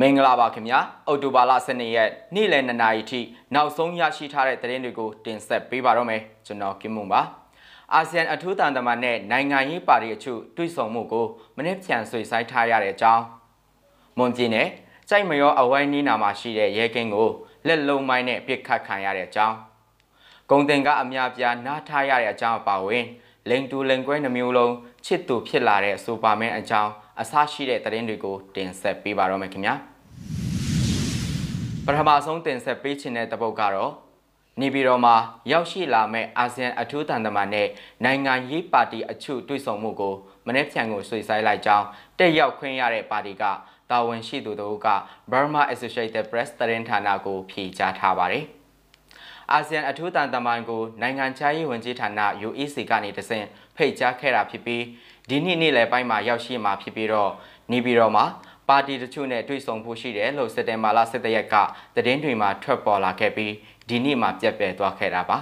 မင်္ဂလာပါခင်ဗျာအော်တိုဘာလ12ရက်နေ့လယ်2နာရီထိနောက်ဆုံးရရှိထားတဲ့သတင်းတွေကိုတင်ဆက်ပေးပါတော့မယ်ကျွန်တော်ကင်မွန်ပါအာဆီယံအထူးတန်တမန်နဲ့နိုင်ငံရေးပါတီအချို့တွေ့ဆုံမှုကိုမနေ့ပြန်ဆွေးဆိုင်ထားရတဲ့အကြောင်းမွန်ပြည်နယ်ကြိုက်မရောအဝိုင်းနီးနာမှာရှိတဲ့ရဲကင်းကိုလက်လုံးမိုင်းနဲ့ပစ်ခတ်ခံရတဲ့အကြောင်းဂုံတင်ကအများပြားနားထားရတဲ့အကြောင်းအပါအဝင်လိန်တူလိန်ကွဲနှမျိုးလုံးချစ်သူဖြစ်လာတဲ့စူပါမန်အကြောင်း အဆရှိတဲ့သတင်းတွေကိုတင်ဆက်ပေးပါတော့မယ်ခင်ဗျာပထမဆုံးတင်ဆက်ပေးခြင်းတဲ့တပုတ်ကတော့နေပြည်တော်မှာရောက်ရှိလာမဲ့အာဆီယံအထူးတန်တမန်နဲ့နိုင်ငံရေးပါတီအချို့တွေ့ဆုံမှုကိုမနေ့ဖြန်ကိုဆွေးဆိုင်လိုက်ကြောင်းတက်ရောက်ခွင့်ရတဲ့ပါတီကတာဝန်ရှိသူတို့က Burma Associated Press သတင်းဌာနကိုဖြေကြားထားပါတယ်။ အာဆီယံအထူးတန်တမန်ကိုနိုင်ငံခြားရေးဝန်ကြီးဌာန UEC ကနေတဆင့်ဖိတ်ကြားခဲ့တာဖြစ်ပြီးဒီနေ့နေ့လယ်ပိုင်းမှာရောက်ရှိမှာဖြစ်ပြီးတော့နေပြည်တော်မှာပါတီတချို့နဲ့တွေ့ဆုံဖို့ရှိတယ်လို့စက်တင်ဘာလ17ရက်ကသတင်းတွေမှာထွက်ပေါ်လာခဲ့ပြီးဒီနေ့မှပြက်ပြဲသွားခဲ့တာပါ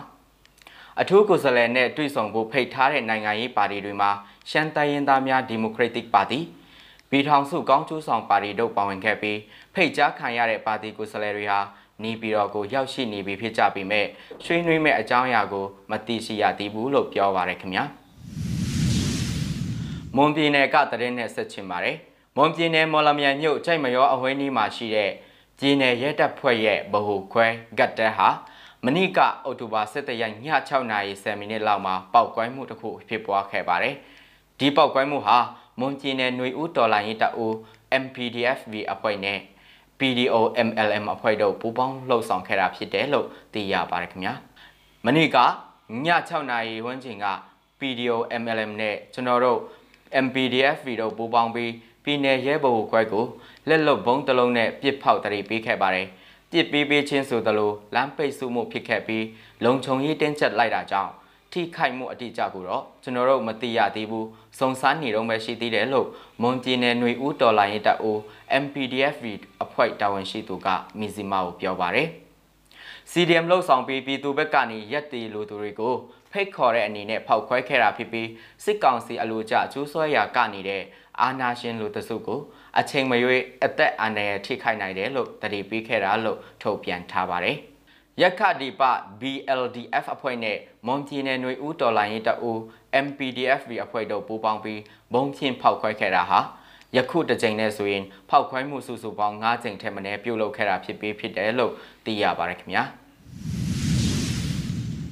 အထူးကိုယ်စားလှယ်နဲ့တွေ့ဆုံဖို့ဖိတ်ထားတဲ့နိုင်ငံရေးပါတီတွေမှာရှမ်းတိုင်းရင်းသားများဒီမိုကရက်တစ်ပါတီပြည်ထောင်စုကောင်းကျိုးဆောင်ပါတီတို့ပါဝင်ခဲ့ပြီးဖိတ်ကြားခံရတဲ့ပါတီကိုယ်စားလှယ်တွေဟာ နေပြည်တော်ကိုရောက်ရှိနေပြီဖြစ်ကြပေမဲ့ဆွေးနွေးမဲ့အကြောင်းအရာကိုမသိရှိရသေးဘူးလို့ပြောပါရခင်ဗျာမွန်ပြည်နယ်ကတရင်နဲ့ဆက်ချင်ပါတယ်မွန်ပြည်နယ်မော်လမြိုင်မြို့ကြိုက်မရောအဝဲနီးမှာရှိတဲ့ပြည်နယ်ရဲတပ်ဖွဲ့ရဲ့ဗဟိုခွဲဂတ်တက်ဟာမနေ့ကအောက်တိုဘာ17ရက်ည6နာရီ10မိနစ်လောက်မှာပောက်ကွဲမှုတစ်ခုဖြစ်ပွားခဲ့ပါတယ်။ဒီပောက်ကွဲမှုဟာမွန်ပြည်နယ်ຫນွေဦးတော်လိုင်းရေးတပ်ဦး MPDFV အဖွဲ့နဲ့ PDO MLM အဖွဲ့တို့ပူးပေါင်းလှုပ်ဆောင်ခဲ့တာဖြစ်တယ်လို့သိရပါတယ်ခင်ဗျာ။မနေ့ကည6နာရီဝန်းကျင်က PDO MLM နဲ့ကျွန်တော်တို့ MPDFV တို့ပူးပေါင်းပြီးပြည်နယ်ရဲဘော်ခွဲကိုလက်လွတ်ဘုံတလုံးနဲ့ပြစ်ဖောက်တရီပေးခဲ့ပါတယ်။ပြစ်ပေးပေးချင်းဆိုသလိုလမ်းပိတ်ဆို့မှုဖြစ်ခဲ့ပြီးလုံခြုံရေးတင်းကျပ်လိုက်တာကြောင့် ထိခိုက်မှုအတိအကျကိုတော့ကျွန်တော်တို့မသိရသေးဘူး။စုံစမ်းနေတော့မှရှိသေးတယ်လို့မွန်ပြည်နယ်ຫນွေဦးတော်လိုင်းရေးတပ်ဦး MPDFV အဖွဲ့တာဝန်ရှိသူကမီဇီမာကိုပြောပါတယ်။ CDM လှုပ်ဆောင်ပြီးပြည်သူဘက်ကနေရက်တီလူသူတွေကိုဖိတ်ခေါ်တဲ့အနေနဲ့ဖောက်ခွဲခဲ့တာဖြစ်ပြီးစစ်ကောင်စီအလိုကျကျိုးဆွဲရာကနေတဲ့အာနာရှင်လူတစုကိုအချိန်မရွေးအသက်အန္တရာယ်ထိခိုက်နိုင်တယ်လို့တတိပေးခဲ့တာလို့ထုတ်ပြန်ထားပါတယ်။ ရက်ခဒီပ BLDF အဖွဲ့နဲ့မွန်ပြည်နယ်ຫນွေဦးတော်လိုင်းရေးတအူ MPDFV အဖွဲ့တို့ပူးပေါင်းပြီးဘုံဖြင့်ဖောက်ခွဲခဲ့တာဟာယခုတစ်ကြိမ်နဲ့ဆိုရင်ဖောက်ခွဲမှုစုစုပေါင်း9ကြိမ်ထက်မနည်းပြုလုပ်ခဲ့တာဖြစ်ပြီးဖြစ်တယ်လို့သိရပါတယ်ခင်ဗျာ။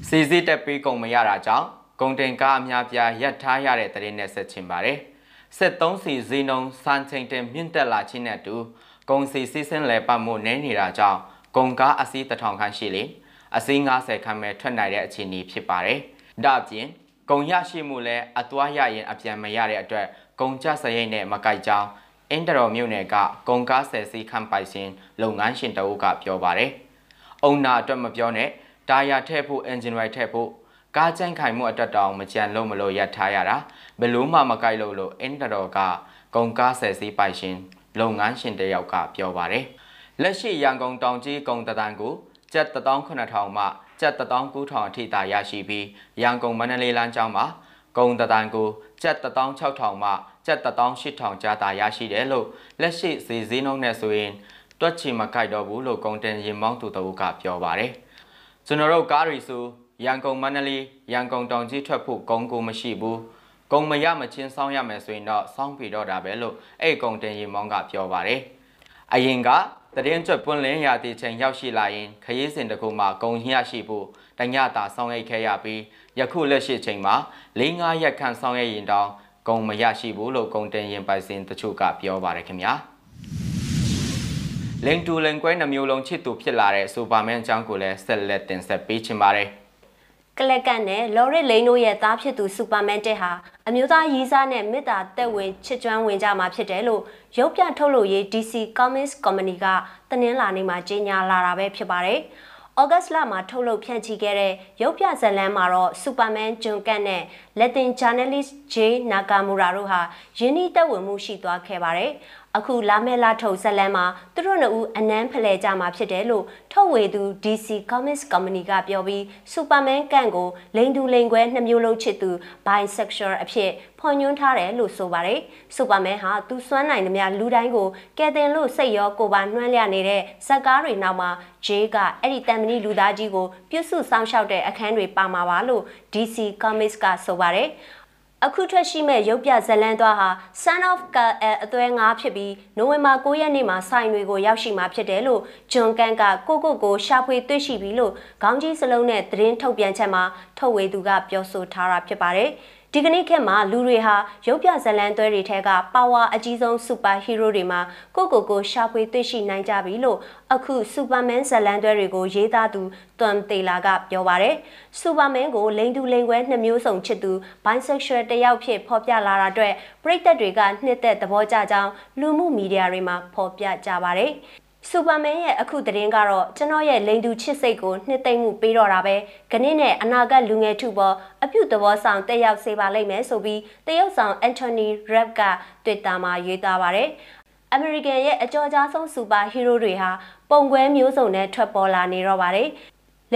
စီစီတက်ပြီးကုန်မရတာကြောင့်ကုန်တင်ကားအများပြားရပ်ထားရတဲ့တရင်နဲ့ဆက်ချင်ပါတယ်။73စီဈေးနှုန်းစံချိန်တင်မြင့်တက်လာခြင်းနဲ့အတူကုန်စည်စီးဆင်းလဲပတ်မှုနည်းနေတာကြောင့် ကုန်ကားအစီးတစ်ထောင်ခန့်ရှိလေအစီး90ခန့်ပဲထွက်နိုင်တဲ့အခြေအနေဖြစ်ပါတယ်။ဒါ့အပြင်ကုန်ရရှိမှုလည်းအသွားရရင်အပြန်မရတဲ့အတွက်ကုန်ကျစရိတ်နဲ့မကိုက်ကြောင်းအင်တတော်မြို့နယ်ကကုန်ကားဆယ်စီးခန့်ပိုင်ရှင်လုပ်ငန်းရှင်တအုပ်ကပြောပါတယ်။အုံနာအတွက်မပြောနဲ့တာယာထည့်ဖို့အင်ဂျင်ရိုက်ထည့်ဖို့ကားကြမ်းခိုင်မှုအတွက်တောင်မကြံလို့မလို့ရပ်ထားရတာဘယ်လို့မှမကိုက်လို့လို့အင်တတော်ကကုန်ကားဆယ်စီးပိုင်ရှင်လုပ်ငန်းရှင်တယောက်ကပြောပါတယ် လက်ရှိရန်ကုန်တောင်ကြီးကုန်တန်ကိုကျပ်18000မှကျပ်19000အထိသာရရှိပြီးရန်ကုန်မန္တလေးလမ်းကျောင်းမှာကုန်တန်ကိုကျပ်16000မှကျပ်18000ကျားသာရရှိတယ်လို့လက်ရှိဈေးဈေးနှုန်းနဲ့ဆိုရင်တွက်ချီမကိုက်တော့ဘူးလို့ကုန်တင်ရင်မောင်းသူတို့ကပြောပါတယ်ကျွန်တော်တို့ကားတွေဆိုရန်ကုန်မန္တလေးရန်ကုန်တောင်ကြီးထွက်ဖို့ကုန်းကိုမရှိဘူးကုန်းမရမချင်းစောင်းရမယ်ဆိုရင်တော့စောင်းပြီးတော့တာပဲလို့အဲ့ကုန်းတင်ရီမောင်းကပြောပါတယ်အရင်က တရင်ကျွတ်ပွန်းလင်းရာတီချိန်ရောက်ရှိလာရင်ခရီးစဉ်တစ်ခုမှကုံရရှိဖို့တညတာဆောင်းရိတ်ခဲ့ရပြီးယခုလက်ရှိချိန်မှာ၄၅ရက်ခန့်ဆောင်းရိတ်ရင်တောင်ကုံမရရှိဘူးလို့ကုံတင်ရင်ပိုင်စင်တချို့ကပြောပါတယ်ခင်ဗျာလင်တူလင်ကွဲနှမျိုးလုံးချစ်သူဖြစ်လာတဲ့စူပါမန်အကြောင်းကိုလည်းဆက်လက်တင်ဆက်ပေးချင်ပါတယ် ကလက်ကတ်နဲ့လော်ရစ်လိန်တို့ရဲ့သားဖြစ်သူစူပါမန်တက်ဟာအမျိုးသားရေးစားနဲ့မေတ္တာတက်ဝင်ချစ်ကျွမ်းဝင်ကြမှာဖြစ်တယ်လို့ရုပ်ပြထုတ်လို့ရေး DC Comics Company ကတနင်္လာနေ့မှာကြေညာလာတာပဲဖြစ်ပါတယ်။ဩဂတ်လမှာထုတ်လုပ်ဖြန့်ချိခဲ့တဲ့ရုပ်ပြဇာတ်လမ်းမှာတော့စူပါမန်ဂျွန်ကတ်နဲ့လက်တင်ဂျာနယ်လစ်ဂျေနာကာမူရာတို့ဟာယင်းနှီးသက်ဝင်မှုရှိသွားခဲ့ပါတယ်။ အခုလာမဲလာထုတ်ဇက်လန်မှာသူတို့နှစ်ဦးအနမ်းဖလှယ်ကြမှာဖြစ်တယ်လို့ထုတ်ဝေသူ DC Comics Company ကပြောပြီး Superman ကန့်ကိုလိန်တူလိန်ခွဲနှစ်မျိုးလုံးချစ်သူ bisexual အဖြစ်ဖော်ညွှန်းထားတယ်လို့ဆိုပါတယ်။ Superman ဟာသူစွမ်းနိုင်သမျှလူတိုင်းကိုကယ်တင်လို့စိတ်ရောကိုယ်ပါနှွှမ်းလျနေတဲ့ဇက်ကားတွေနောက်မှာ Jay ကအဲ့ဒီတန်မဏိလူသားကြီးကိုပြုစုဆောင်ရှောက်တဲ့အခန်းတွေပါမှာပါလို့ DC Comics ကဆိုပါတယ်။ အခုထွက်ရှိမဲ့ရုပ်ပြဇလန်သွားဟာ Son of Kal အသွဲ9ဖြစ်ပြီးနိုဝင်ဘာ9ရက်နေ့မှာစိုင်တွေကိုရောက်ရှိမှာဖြစ်တယ်လို့ဂျွန်ကန်ကကိုကိုကိုရှာဖွေတွေ့ရှိပြီလို့ခေါင်းကြီးစလုံးနဲ့သတင်းထုတ်ပြန်ချက်မှာထုတ်ဝေသူကပြောဆိုထားတာဖြစ်ပါတယ်။ ဒီကနေ့ခေတ်မှာလူတွေဟာရုပ်ပြဇလန်သွဲတွေထဲကပါဝါအကြီးဆုံးစူပါဟီးရိုးတွေမှာကိုကိုကိုရှာဖွေသိရှိနိုင်ကြပြီလို့အခုစူပါမန်ဇလန်သွဲတွေကိုရေးသားသူတွမ်တေလာကပြောပါတယ်။စူပါမန်ကိုလိန်တူလိန်ခွဲနှစ်မျိုးစုံချစ်သူ bisexual တယောက်ဖြစ်ဖော်ပြလာတာအတွက်ပရိသတ်တွေကနှစ်သက်သဘောကျကြောင်းလူမှုမီဒီယာတွေမှာဖော်ပြကြပါတယ်။ စူပါမန်ရဲ့အခုသတင်းကတော့ကျွန်တော်ရဲ့လိန်တူချစ်စိတ်ကိုနှစ်သိမ့်မှုပေးတော့တာပဲခဏနဲ့အနာဂတ်လူငယ်ထုပေါ်အပြုသဘောဆောင်တက်ရောက်စေပါလိမ့်မယ်ဆိုပြီးတရုတ်ဆောင်အန်တိုနီရက်ဘ်က Twitter မှာရေးသားပါတယ်အမေရိကန်ရဲ့အကြော်ကြားဆုံးစူပါဟီးရိုးတွေဟာပုံကွဲမျိုးစုံနဲ့ထွက်ပေါ်လာနေတော့ပါတယ်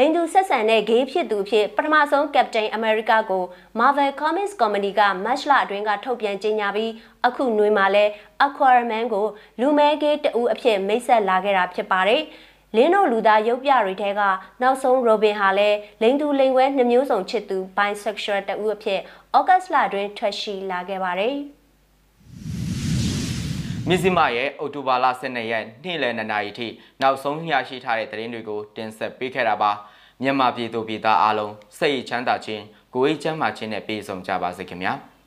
လိန်သူဆက်ဆန်တဲ့ဂေးဖြစ်သူဖြစ်ပထမဆုံးကပတိန်အမေရိကကို Marvel Comics Company က Match လအတွင်းကထုတ်ပြန်ကြေညာပြီးအခုຫນွေမှာလဲ Aquaman ကိုလူမဲဂေးတဦးအဖြစ်မိတ်ဆက်လာခဲ့တာဖြစ်ပါတယ်။လင်းတို့လူသားရုပ်ပြတွေထဲကနောက်ဆုံး Robin ဟာလည်းလိန်သူလိန်ဝဲနှစ်မျိုးစုံချစ်သူ bisexual တဦးအဖြစ် August လအတွင်းထွက်ရှိလာခဲ့ပါတယ်။ မြစည်းမရဲ့အော်တိုဘာလ12ရက်နေ့လယ်2နာရီထိနောက်ဆုံးရရှိထားတဲ့သတင်းတွေကိုတင်ဆက်ပေးခဲ့တာပါမြန်မာပြည်သူပြည်သားအားလုံးစိတ်ချမ်းသာခြင်းကိုယ်ရေးချမ်းသာခြင်းနဲ့ပြည့်စုံကြပါစေခင်ဗျာ။